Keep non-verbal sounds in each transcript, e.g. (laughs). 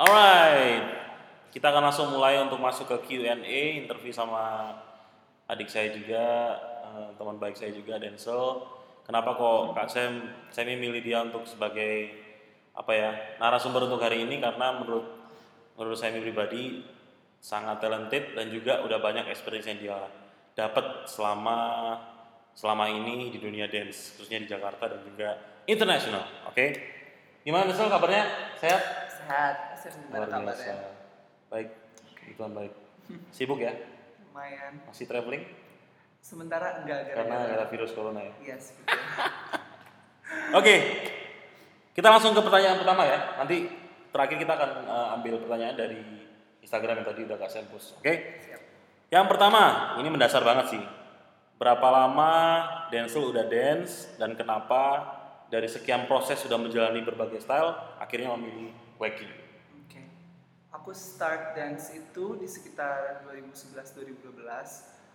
Alright, kita akan langsung mulai untuk masuk ke Q&A, interview sama adik saya juga, eh, teman baik saya juga, Denzel. Kenapa kok Kak Sam, saya milih dia untuk sebagai apa ya narasumber untuk hari ini karena menurut menurut saya pribadi sangat talented dan juga udah banyak experience yang dia dapat selama selama ini di dunia dance khususnya di Jakarta dan juga internasional. Oke, gimana Denzel kabarnya? Sehat? Sehat, Luar gimana biasa. kabarnya? Baik, kebetulan baik. Sibuk ya? Lumayan. Masih traveling? Sementara enggak Karena gara-gara. ada virus corona ya. Yes, (laughs) betul. Oke, kita langsung ke pertanyaan pertama ya. Nanti terakhir kita akan eh, ambil pertanyaan dari Instagram yang tadi udah kak Sempus. Oke. Siap. Yang pertama, ini mendasar banget sih. Berapa lama Denzel udah dance dan kenapa dari sekian proses sudah menjalani berbagai style akhirnya memilih wacky? Aku start dance itu di sekitar 2011-2012.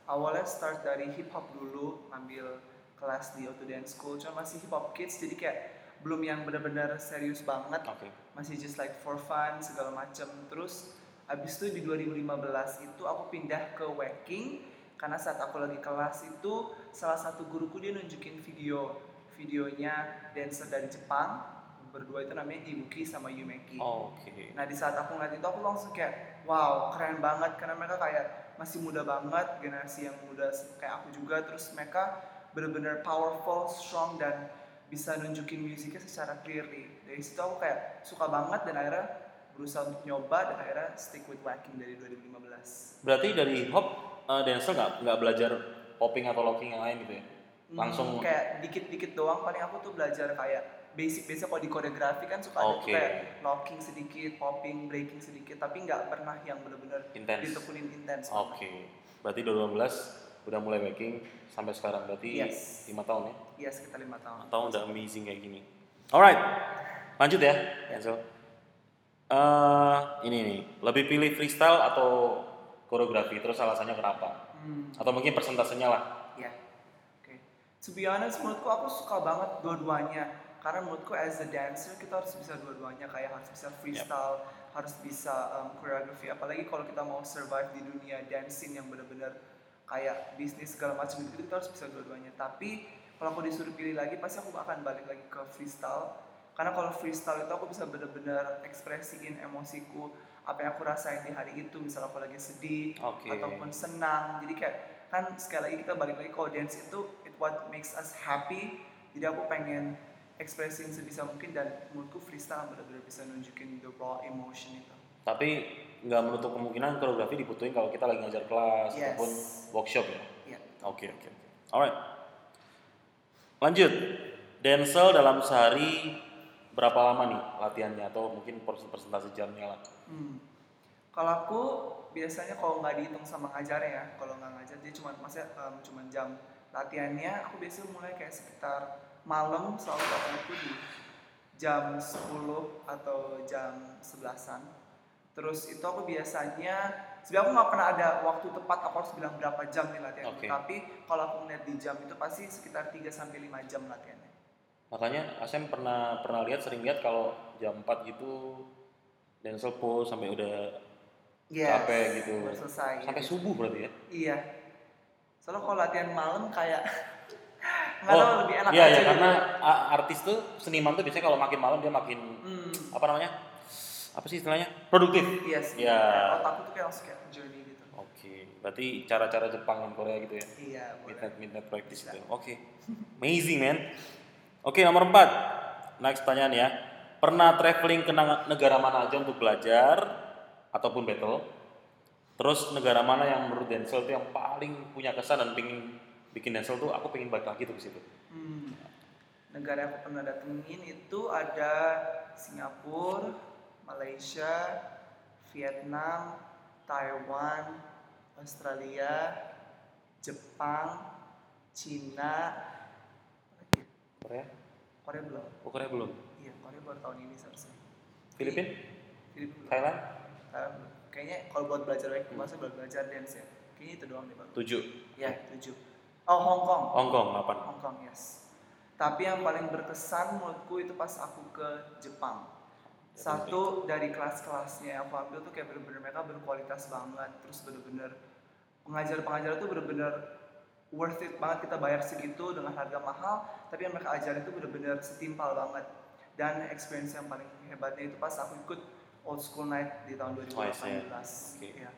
Awalnya start dari hip hop dulu, ambil kelas di Auto Dance School. Cuma masih hip hop kids, jadi kayak belum yang benar-benar serius banget. Oke. Masih just like for fun segala macam. Terus abis itu di 2015 itu aku pindah ke Waking karena saat aku lagi kelas itu salah satu guruku dia nunjukin video videonya dancer dari Jepang berdua itu namanya Ibuki sama Yumeki. Oke. Nah di saat aku ngeliat itu aku langsung kayak wow keren banget karena mereka kayak masih muda banget generasi yang muda kayak aku juga terus mereka bener-bener powerful, strong dan bisa nunjukin musiknya secara clearly. Dari situ aku kayak suka banget dan akhirnya berusaha untuk nyoba dan akhirnya stick with whacking dari 2015. Berarti dari hip hop eh, Denzel nggak nggak belajar popping atau locking yang lain gitu ya? Langsung Hmm, kayak dikit-dikit doang paling aku tuh belajar kayak basic biasa kalau di koreografi kan suka ada tuh Oke. kayak locking sedikit, popping, breaking sedikit tapi nggak pernah yang bener-bener Intens. ditekunin intens. Oke, berarti 2012 udah mulai baking sampai sekarang berarti Yes. lima tahun ya? Iya sekitar lima tahun. Atau udah amazing kayak gini. Alright, lanjut ya, Denzel. Eh, ini nih, lebih pilih freestyle atau koreografi? Terus alasannya kenapa? Hmm, Atau mungkin persentasenya lah. ya. Oke. To be honest, menurutku aku suka banget dua-duanya. Karena menurutku as a dancer kita harus bisa dua-duanya kayak harus bisa freestyle, harus bisa um, choreography. Apalagi kalau kita mau survive di dunia dancing yang benar-benar kayak bisnis segala macam itu kita harus bisa dua-duanya. Tapi kalau aku disuruh pilih lagi pasti aku akan balik lagi ke freestyle. Karena kalau freestyle itu aku bisa benar-benar ekspresiin emosiku apa yang aku rasain di hari itu. Misal aku lagi sedih Oke. ataupun senang. Jadi kayak kan sekali lagi kita balik lagi kalau dance itu it what makes us happy. Jadi aku pengen ekspresiin sebisa mungkin dan menurutku freestyle benar-benar bisa nunjukin the raw emotion itu. Tapi nggak menutup kemungkinan koreografi dibutuhin kalau kita lagi ngajar kelas Yes. ataupun workshop ya. Iya. Oke oke oke. Alright. Lanjut. Denzel dalam sehari berapa lama nih latihannya atau mungkin persen- persentase jamnya lah. Hmm. Kalau aku biasanya kalau nggak dihitung sama ngajarnya ya, kalau nggak ngajar dia cuma maksudnya em, cuma jam latihannya, aku biasanya mulai kayak sekitar malam selalu latihanku di jam 10 atau jam 11-an. Terus itu aku biasanya sebenarnya aku nggak pernah ada waktu tepat aku harus bilang berapa jam nih latihan. Oke. Tapi kalau aku ngeliat di jam itu pasti sekitar 3 sampai 5 jam latihannya. Makanya Asem pernah pernah lihat sering lihat kalau jam 4 gitu Denzel pose sampai udah capek gitu. Selesai. Sampai subuh berarti ya. Iya. Soalnya kalau latihan malam kayak (laughs) nggak oh, tahu lebih enak iya aja iya gitu. karena artis tuh seniman tuh biasanya kalau makin malam dia makin Hmm, apa namanya? Apa sih istilahnya? Produktif. iya sih. Ya. Kayak Otakku tuh kayak langsung kayak journey gitu. Oke, berarti cara-cara Jepang dan Korea gitu ya. Iya, boleh. Midnight midnight practice itu. Oke. Amazing man. Oke, nomor 4. Next pertanyaan ya. Pernah traveling ke negara mana aja untuk belajar ataupun battle? Terus negara mana yang menurut Denzel itu yang paling punya kesan dan pingin bikin Denzel tuh aku pengen balik lagi tuh ke situ. Hmm. Negara yang aku pernah datengin itu ada Singapura, Malaysia, Vietnam, Taiwan, Australia, Jepang, Cina? Korea? Korea belum. Oh, Korea belum. Iya, Korea baru tahun ini seharusnya. Filipina? Filipina belum. Thailand? Thailand belum. Kayaknya kalau buat belajar baik, masa buat belajar dance ya. Kayaknya itu doang deh, Bang. 7. Ya, tujuh. Oh, Hong Kong. Hong Kong 8. Hong Kong, yes. Tapi yang paling berkesan menurutku itu pas aku ke Jepang. Satu dari kelas-kelasnya yang aku ambil tuh kayak bener-bener mereka berkualitas banget, terus bener-bener pengajar-pengajar tuh bener-bener worth it banget kita bayar segitu dengan harga mahal, tapi yang mereka ajarin itu bener-bener setimpal banget. Dan experience yang paling hebatnya itu pas aku ikut old school night di tahun Oh, I see. 2018. Oke. Iya.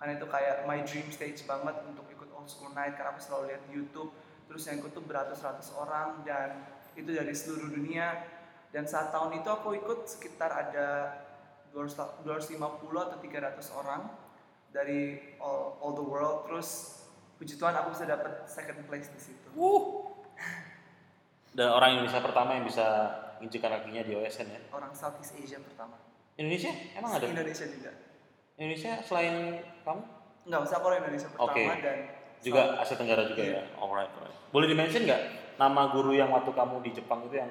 Karena itu kayak my dream stage banget untuk ikut old school night karena aku selalu lihat di YouTube terus yang ikut tuh beratus-ratus orang dan itu dari seluruh dunia dan saat tahun itu aku ikut sekitar ada 200 250 atau 300 orang dari all, all the world terus puji Tuhan aku bisa dapat second place di situ. (laughs) Dan orang Indonesia pertama yang bisa nginjekkan kakinya di OSN ya. Orang Southeast Asia pertama. Indonesia emang ada? Indonesia juga. Indonesia selain kamu Enggak usah aku orang Indonesia pertama Oke. dan juga Asia Tenggara juga ya. Alright, alright. Boleh dimention nggak nama guru yang waktu kamu di Jepang itu yang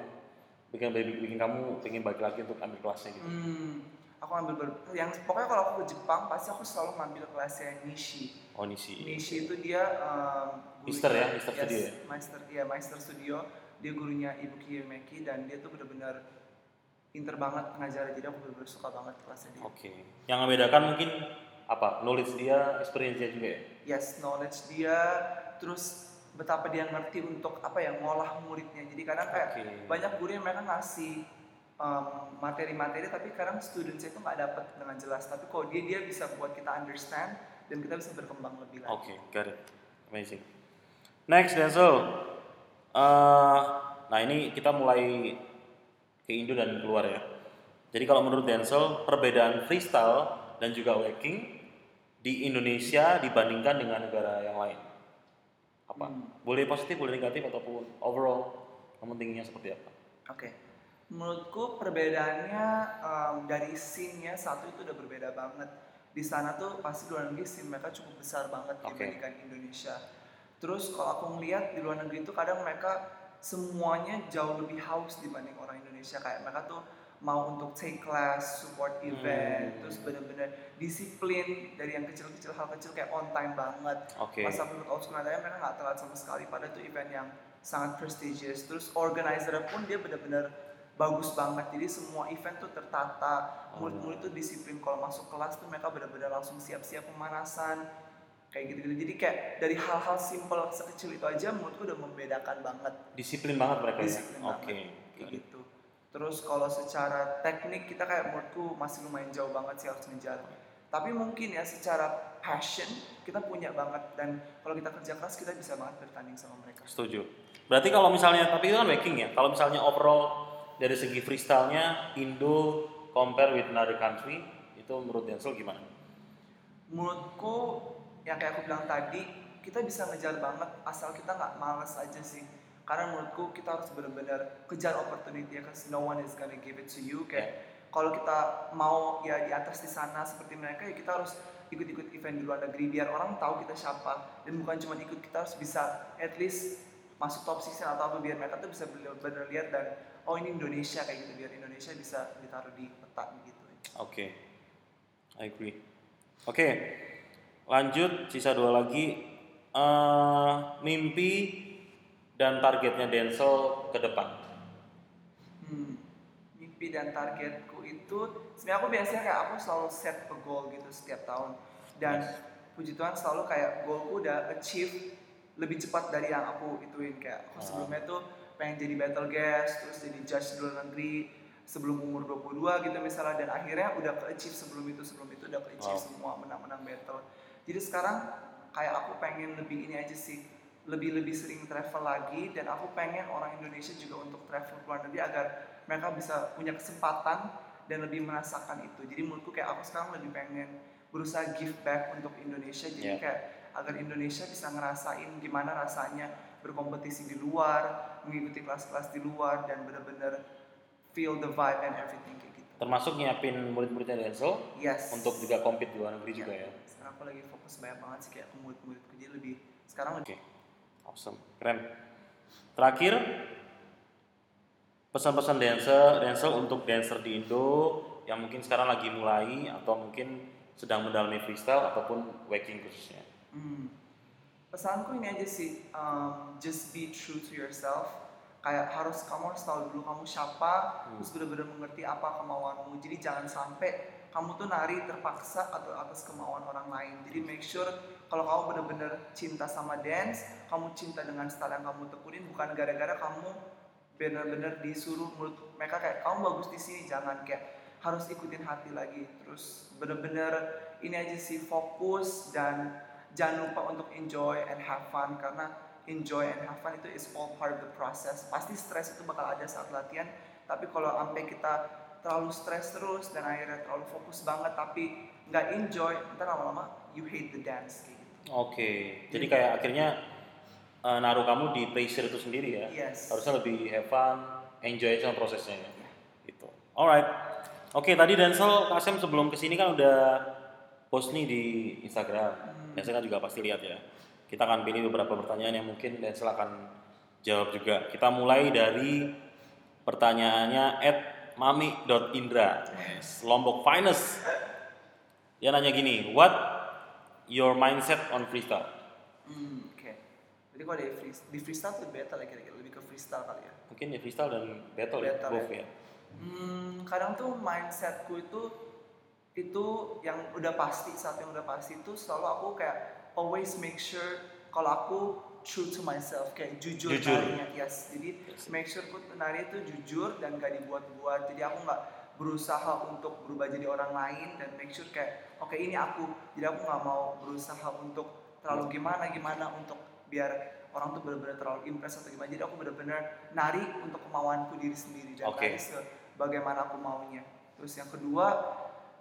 bikin bikin, bikin kamu pengen balik lagi untuk ambil kelasnya gitu? Hmm, aku ambil ber- yang pokoknya kalau aku ke Jepang pasti aku selalu ngambil kelasnya Nishi. Oh Nishi. Nishi itu dia um, Mister ya, Mister yes, Studio ya? Master, iya, Master Studio. Dia gurunya Ibu Kiyomeki dan dia tuh benar-benar pinter banget pengajarnya. Jadi aku benar-benar suka banget kelasnya dia. Oke. Yang membedakan mungkin apa? Knowledge dia, experience dia juga ya. Yes, knowledge dia, terus betapa dia ngerti untuk apa ya ngolah muridnya. Jadi kadang kayak Oke. banyak guru yang mereka ngasih um, materi-materi tapi kadang students itu nggak dapat dengan jelas. Tapi kalau dia dia bisa buat kita understand dan kita bisa berkembang lebih lagi. Oke, got it. Amazing. Next, Denzel. Eh, nah ini kita mulai ke Indo dan keluar ya. Jadi kalau menurut Denzel, perbedaan freestyle dan juga waking di Indonesia dibandingkan dengan negara yang lain. Apa? Hmm. Boleh positif, boleh negatif ataupun overall kamu tingginya seperti apa? Oke. Menurutku perbedaannya um, dari scene-nya satu itu udah berbeda banget. Di sana tuh pasti luar negeri scene mereka cukup besar banget Oke. dibandingkan Indonesia. Terus kalau aku ngeliat di luar negeri itu kadang mereka semuanya jauh lebih haus dibanding orang Indonesia. Kayak mereka tuh mau untuk take class, support event, Hmm. terus bener-bener disiplin dari yang kecil-kecil hal kecil kayak on time banget. Oke. Pas aku ikut Old School mereka nggak telat sama sekali. Padahal itu event yang sangat prestigious. Terus organizer pun dia benar-benar bagus banget. Jadi semua event tuh tertata. Oh. Murid-murid tuh disiplin. Kalau masuk kelas tuh mereka benar-benar langsung siap-siap pemanasan. Kayak gitu-gitu. Jadi kayak dari hal-hal simple sekecil itu aja menurutku udah membedakan banget. Disiplin banget mereka ya? Disiplin Oke. banget. Kayak gitu. Terus kalau secara teknik kita kayak menurutku masih lumayan jauh banget sih harus ngejar. Tapi mungkin ya secara passion kita punya banget dan kalau kita kerja keras kita bisa banget bertanding sama mereka. Setuju. Berarti kalau misalnya, tapi itu kan waking ya. Kalau misalnya overall dari segi freestyle-nya Indo compare with another country, itu menurut Denzel gimana? Menurutku yang kayak aku bilang tadi kita bisa ngejar banget asal kita nggak males aja sih. Karena menurutku kita harus benar-benar kejar opportunity ya, cause no one is gonna give it to you. Kayak kalau kita mau ya di atas di sana seperti mereka ya kita harus ikut-ikut event di luar negeri biar orang tahu kita siapa dan bukan cuma ikut kita harus bisa at least masuk top 6 atau apa biar mereka tuh bisa benar-benar lihat dan oh ini Indonesia kayak gitu biar Indonesia bisa ditaruh di peta gitu. Oke, I agree. Oke, lanjut sisa dua lagi. Eh, mimpi dan targetnya Denzel ke depan. Hmm, mimpi dan targetku itu sebenarnya aku biasanya kayak aku selalu set a goal gitu setiap tahun dan puji Tuhan selalu kayak goalku udah achieve lebih cepat dari yang aku ituin kayak aku Ah. sebelumnya tuh pengen jadi battle guest terus jadi judge di luar negeri sebelum umur 22 gitu misalnya dan akhirnya udah ke achieve sebelum itu sebelum itu udah ke achieve Wow. semua menang-menang battle jadi sekarang kayak aku pengen lebih ini aja sih lebih lebih sering travel lagi dan aku pengen orang Indonesia juga untuk travel ke luar negeri agar mereka bisa punya kesempatan dan lebih merasakan itu. Jadi menurutku kayak aku sekarang lebih pengen berusaha give back untuk Indonesia. Jadi Yeah. kayak agar Indonesia bisa ngerasain gimana rasanya berkompetisi di luar mengikuti kelas-kelas di luar dan benar-benar feel the vibe and everything kayak gitu. Termasuk nyiapin murid-muridnya Denzel yes. untuk juga compete di luar negeri juga ya. sekarang aku lagi fokus banyak banget sih kayak ke murid-muridku. Jadi lebih sekarang Oke, awesome, keren. Terakhir, pesan-pesan dancer, dancer untuk dancer di Indo yang mungkin sekarang lagi mulai atau mungkin sedang mendalami freestyle ataupun waking khususnya. Hmm. Pesanku ini aja sih, um, just be true to yourself. kayak harus kamu harus tahu dulu kamu siapa Hmm. terus benar-benar mengerti apa kemauanmu jadi jangan sampai kamu tuh nari terpaksa atau atas kemauan orang lain. Jadi make sure kalau kamu benar-benar cinta sama dance kamu cinta dengan style yang kamu tekunin bukan gara-gara kamu benar-benar disuruh menurut mereka kayak kamu bagus di sini jangan kayak harus ikutin hati lagi. Terus benar-benar ini aja sih fokus dan jangan lupa untuk enjoy and have fun karena enjoy and have fun itu is all part of the process. Pasti stres itu bakal ada saat latihan tapi kalau sampai kita terlalu stres terus dan akhirnya terlalu fokus banget tapi nggak enjoy ntar lama-lama you hate the dance kayak gitu Oke, jadi kayak akhirnya eh, naruh kamu di pressure itu sendiri ya. Yes. Harusnya lebih have fun, enjoy aja sama prosesnya ya. Gitu. Alright. Oke, tadi Denzel Kasem sebelum ke sini kan udah post nih di Instagram. Denzel kan juga pasti lihat ya. Kita akan pilih beberapa pertanyaan yang mungkin Denzel akan jawab juga. Kita mulai dari pertanyaannya at mami.indra yes. Lombok Finest dia nanya gini what your mindset on freestyle Hmm, oke. Jadi kalau di, free, di freestyle tuh battle ya kira-kira lebih ke freestyle kali ya. mungkin ya freestyle dan battle, ya Battle both ya. ya Hmm, kadang tuh mindsetku itu itu yang udah pasti saat yang udah pasti itu selalu aku kayak always make sure kalau aku true to myself kayak jujur, Jujur. narinya yes jadi make sure aku nari itu jujur dan gak dibuat-buat. Jadi aku nggak berusaha untuk berubah jadi orang lain dan make sure kayak oke ini aku. Jadi aku nggak mau berusaha untuk terlalu gimana gimana untuk biar orang tuh benar-benar terlalu impress atau gimana. Jadi aku benar-benar nari untuk kemauanku diri sendiri dan Oke. nari sebagaimana aku maunya. Terus yang kedua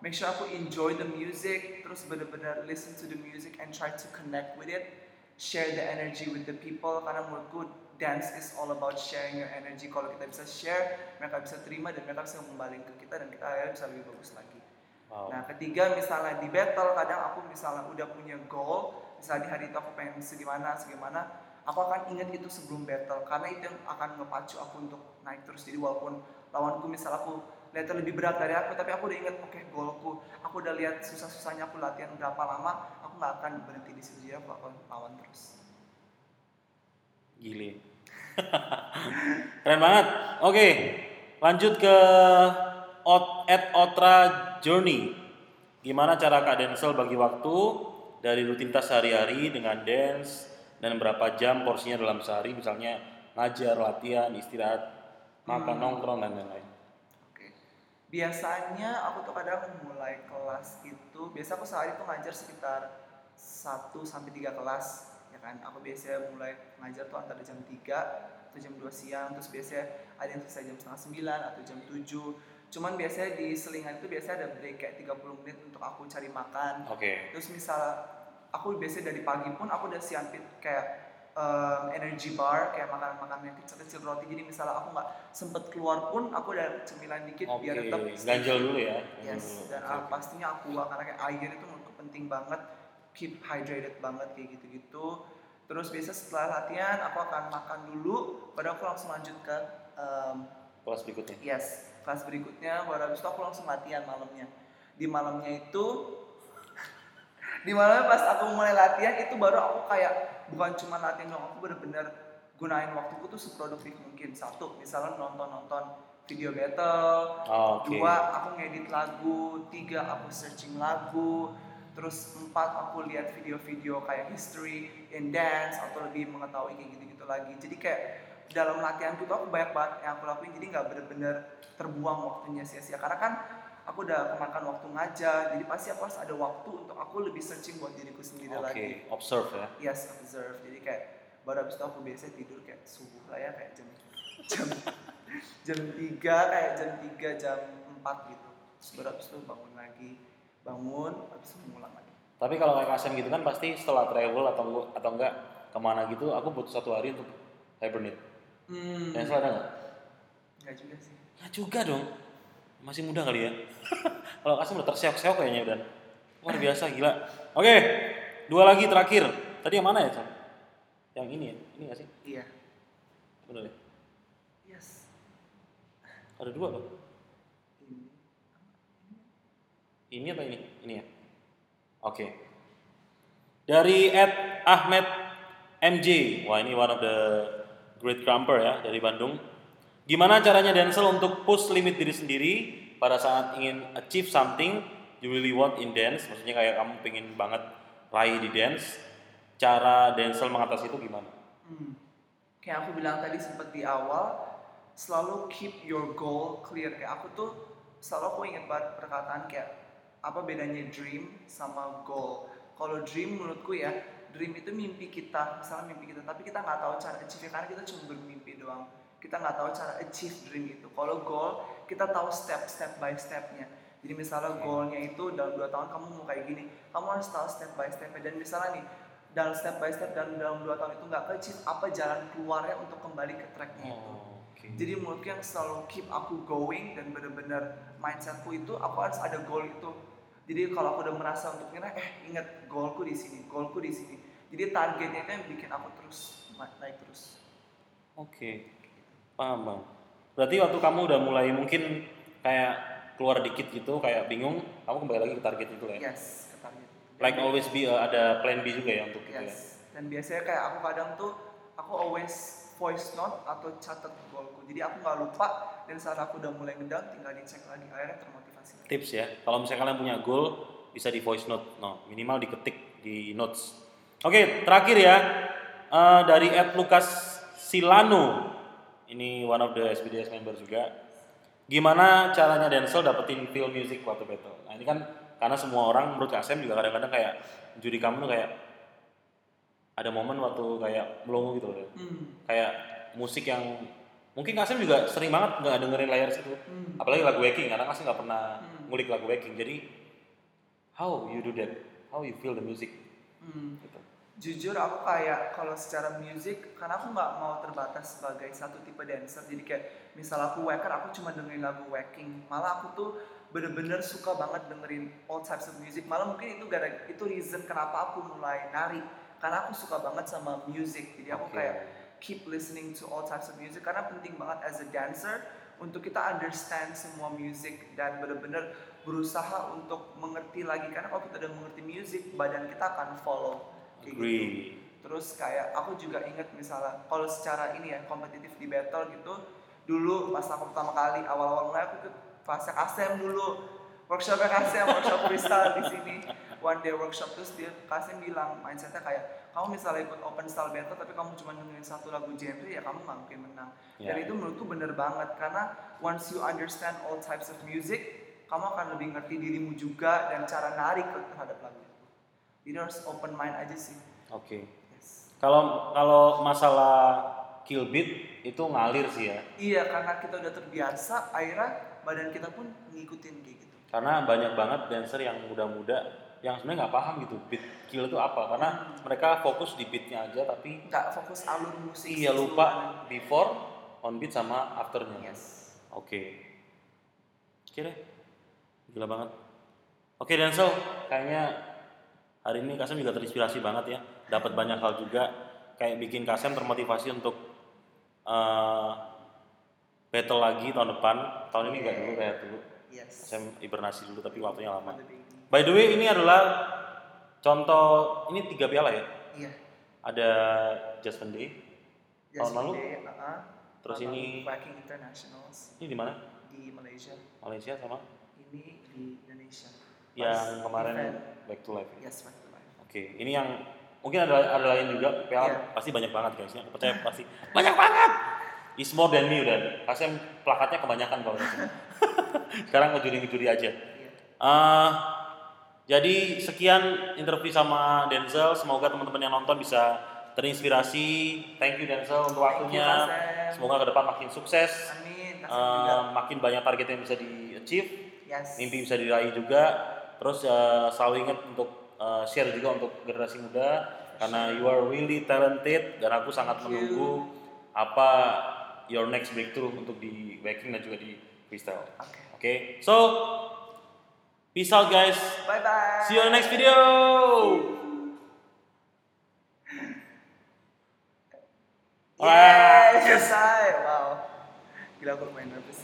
make sure aku enjoy the music. Terus benar-benar listen to the music and try to connect with it share the energy with the people karena menurutku dance is all about sharing your energy. Kalau kita bisa share mereka bisa terima dan mereka bisa kembali ke kita dan kita akhirnya bisa lebih bagus lagi. Wow. Nah, ketiga misalnya di battle kadang aku misalnya udah punya goal, misalnya di hari itu aku pengen segimana segimana, aku akan ingat itu sebelum battle karena itu yang akan ngepacu aku untuk naik terus. Jadi walaupun lawanku misal aku lihat lebih berat dari aku, tapi aku udah ingat oke goalku, aku udah lihat susah-susahnya aku latihan berapa lama, aku nggak akan berhenti di situ jadi aku akan lawan terus. gile. (laughs) Keren banget. Oke lanjut ke Ot at Otra Journey. Gimana cara Kak Denzel bagi waktu dari rutinitas sehari-hari dengan dance dan berapa jam porsinya dalam sehari? Misalnya ngajar latihan istirahat makan nongkrong dan lain-lain. Biasanya aku tuh kadang mulai kelas itu, biasa aku sehari tuh ngajar sekitar 1 sampai 3 kelas, ya kan. Aku biasanya mulai ngajar tuh antara jam 3 atau jam 2 siang, terus biasanya ada yang selesai jam setengah 9 atau jam 7. Cuman biasanya di selingan itu biasanya ada break kayak 30 menit untuk aku cari makan. oke Terus misal aku biasanya dari pagi pun aku udah siapin kayak um, energy bar kayak makanan-makanan yang kecil-kecil roti. Jadi misalnya aku nggak sempet keluar pun aku udah cemilan dikit oke biar tetap ganjel dulu ya yes dan Oke, ah, pastinya aku karena kayak air itu menurutku penting banget. Keep hydrated banget kayak gitu-gitu. Terus biasa setelah latihan aku akan makan dulu baru aku langsung lanjut ke um, kelas berikutnya? Yes, kelas berikutnya. Baru habis itu aku langsung latihan malamnya. Di malamnya itu di malamnya pas aku mulai latihan itu baru aku kayak bukan cuma latihan doang, aku bener-bener gunain waktuku tuh seproduktif mungkin. Satu, misalnya nonton-nonton video battle, oke dua aku ngedit lagu, tiga aku searching lagu, terus empat aku lihat video-video kayak history in dance atau lebih mengetahui kayak gitu-gitu lagi. Jadi kayak dalam latihan itu aku banyak banget yang aku lakuin jadi nggak bener-bener terbuang waktunya sia-sia karena kan aku udah kemakan waktu ngajar jadi pasti aku harus ada waktu untuk aku lebih searching buat diriku sendiri oke lagi. observe ya. Yes observe. Jadi kayak baru habis itu aku biasa tidur kayak subuh lah ya kayak jam (laughs) jam jam tiga kayak jam tiga jam empat gitu. Baru habis itu bangun lagi. Bangun habis itu ngulang lagi. Tapi kalau kayak Kasem gitu kan pasti setelah travel atau enggak, atau enggak ke mana gitu, aku butuh satu hari untuk hibernate. hmm. Dan ada nggak? nggak juga sih. Ya juga dong. Masih muda kali ya. (laughs) kalau Kasem udah terseok-seok kayaknya udah. Luar biasa gila. Oke, dua lagi terakhir. Tadi yang mana ya, Sam? Yang ini ya? Ini nggak sih? iya Bener ya? yes Ada dua loh. ini Ini atau ini? Ini ya. Oke. Dari Ed Ahmed MJ. Wah ini one of the Great Crumper ya dari Bandung. Gimana caranya Denzel untuk push limit diri sendiri pada saat ingin achieve something you really want in dance? Maksudnya kayak kamu pengen banget raih di dance. Cara Denzel mengatasi itu gimana? Hmm. Kayak aku bilang tadi sempat di awal, selalu keep your goal clear. Kayak aku tuh selalu aku ingat banget perkataan kayak apa bedanya dream sama goal. Kalau dream menurutku ya, dream itu mimpi kita, misalnya mimpi kita, tapi kita nggak tahu cara achieve karena kita cuma bermimpi doang. Kita nggak tahu cara achieve dream itu. Kalau goal, kita tahu step step by stepnya. Jadi misalnya goalnya itu dalam dua tahun kamu mau kayak gini, kamu harus tahu step by stepnya. Dan misalnya nih, dalam step by step dan dalam dua tahun itu nggak achieve, apa jalan keluarnya untuk kembali ke tracknya itu. Oh, oke. Jadi menurutku yang selalu keep aku going dan bener-bener mindsetku itu aku harus ada goal itu. Jadi kalau aku udah merasa untuk ngira, eh ingat goalku di sini, goalku di sini. Jadi targetnya itu yang bikin aku terus na- naik terus. Oke, paham bang. Berarti waktu kamu udah mulai mungkin kayak keluar dikit gitu, kayak bingung, kamu kembali lagi ke target itu ya. Yes, ke target. Like always be uh, ada plan B juga ya untuk itu ya. Yes. Dan biasanya kayak aku kadang tuh aku always voice note atau catat goalku. Jadi aku nggak lupa dan saat aku udah mulai ngedown tinggal dicek lagi akhirnya termotivasi. Tips ya, kalau misalnya kalian punya goal bisa di voice note, no minimal diketik di notes. Oke, terakhir ya uh, dari Ed Lucas Silano, ini one of the SBDS member juga. Gimana caranya Denzel dapetin feel music waktu battle? Nah ini kan karena semua orang menurut Kak Sam juga kadang-kadang kayak juri kamu tuh kayak ada momen waktu kayak melongo gitu loh. Hmm. Kayak musik yang mungkin Kak Sam juga sering banget nggak dengerin layar situ. Hmm. Apalagi lagu Waking karena Kak Sam nggak pernah Hmm. ngulik lagu Waking. Jadi how you do that? How you feel the music? Hmm. Gitu. Jujur aku kayak kalau secara music karena aku nggak mau terbatas sebagai satu tipe dancer jadi kayak misal aku wacker aku cuma dengerin lagu wacking malah aku tuh bener-bener suka banget dengerin all types of music. Malah mungkin itu gara itu reason kenapa aku mulai nari. Karena aku suka banget sama music jadi aku Oke. kayak keep listening to all types of music karena penting banget as a dancer untuk kita understand semua music dan bener-bener berusaha untuk mengerti lagi. Karena kalau kita udah mengerti music badan kita akan follow kayak gitu. Terus kayak aku juga inget misalnya kalau secara ini ya kompetitif di battle gitu dulu pas aku pertama kali awal-awal mulai aku ikut kelasnya Kasem dulu. Workshopnya Kasem workshop (laughs) freestyle di sini. One day workshop terus dia Kasem bilang mindsetnya kayak kamu misalnya ikut open style battle tapi kamu cuma dengerin satu lagu genre ya kamu nggak mungkin menang. Dan Ya. itu menurutku bener banget karena once you understand all types of music kamu akan lebih ngerti dirimu juga dan cara narik terhadap lagu jadi harus open mind aja sih Oke. yes. Kalau kalau masalah kill beat itu ngalir sih ya. Iya, karena kita udah terbiasa, akhirnya badan kita pun ngikutin kayak gitu. Karena banyak banget dancer yang muda-muda yang sebenarnya nggak paham gitu beat kill itu apa karena mereka fokus di beatnya aja tapi Nggak fokus alur musik. iya lupa before on beat sama afternya Yes. oke oke deh gila banget oke Denzel kayaknya hari ini Kasem juga terinspirasi banget ya dapat banyak hal juga kayak bikin Kasem termotivasi untuk eh, battle lagi tahun depan tahun ini nggak dulu kayak dulu Yes. Kasem hibernasi dulu tapi waktunya lama. By the way, ini adalah contoh ini tiga piala ya. Iya. Ada Just Day. Tahun lalu? Day, uh-uh. Terus ini- Internationals Ini di mana? di Malaysia. Malaysia sama Ini di Indonesia. Yang kemarin event. Back to Life. ya? Yes, back to life. Oke, ini yang mungkin ada ada lain juga. Piala Iya. pasti banyak banget guys. Aku percaya pasti banyak banget. Is more than me udah. Kasih plakatnya kebanyakan kalau. (laughs) Sekarang ngejuri-ngejuri aja. Eh, jadi sekian interview sama Denzel. Semoga teman-teman yang nonton bisa terinspirasi. Thank you Denzel untuk waktunya. Semoga ke depan makin sukses. Amin. Juga. makin banyak target yang bisa di achieve, Yes. mimpi bisa diraih juga. Terus eh, selalu ingat untuk eh, share juga untuk generasi muda karena you are really talented dan aku sangat Thank you. menunggu apa your next breakthrough untuk di backing dan juga di freestyle. Oke. Oke, so peace out guys. Bye bye. See you on the next video. Alright. Yes, selesai. Wow. Gila aku main nervous.